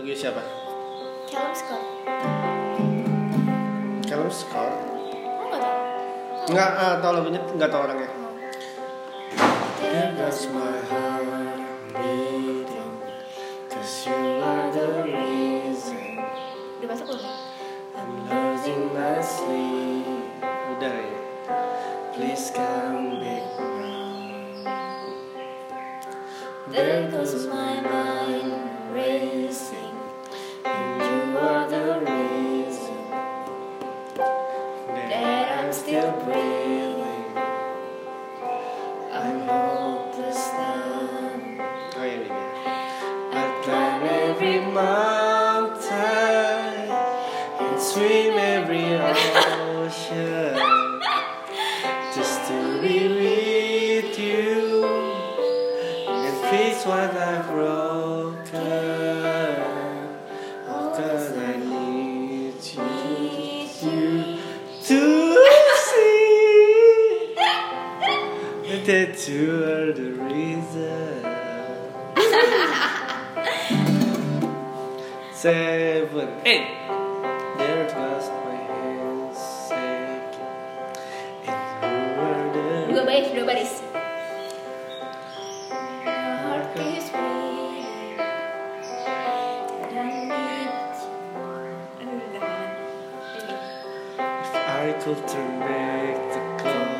lagu siapa Callum Scott Callum Scott enggak. nggak tahu uh, tahu lagunya enggak tahu orangnya goes my mind that I'm still breathing. I'm hopeless now. Oh, I climb every mountain and swim every ocean just to be with you and face what I've broken. addicted to her the reason. Seven, eight. There goes my hands It's And you were there. You nobody's. I could turn back the clock.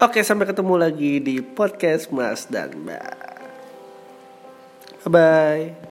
Oke, sampai ketemu lagi di podcast Mas dan Mbak. Bye bye.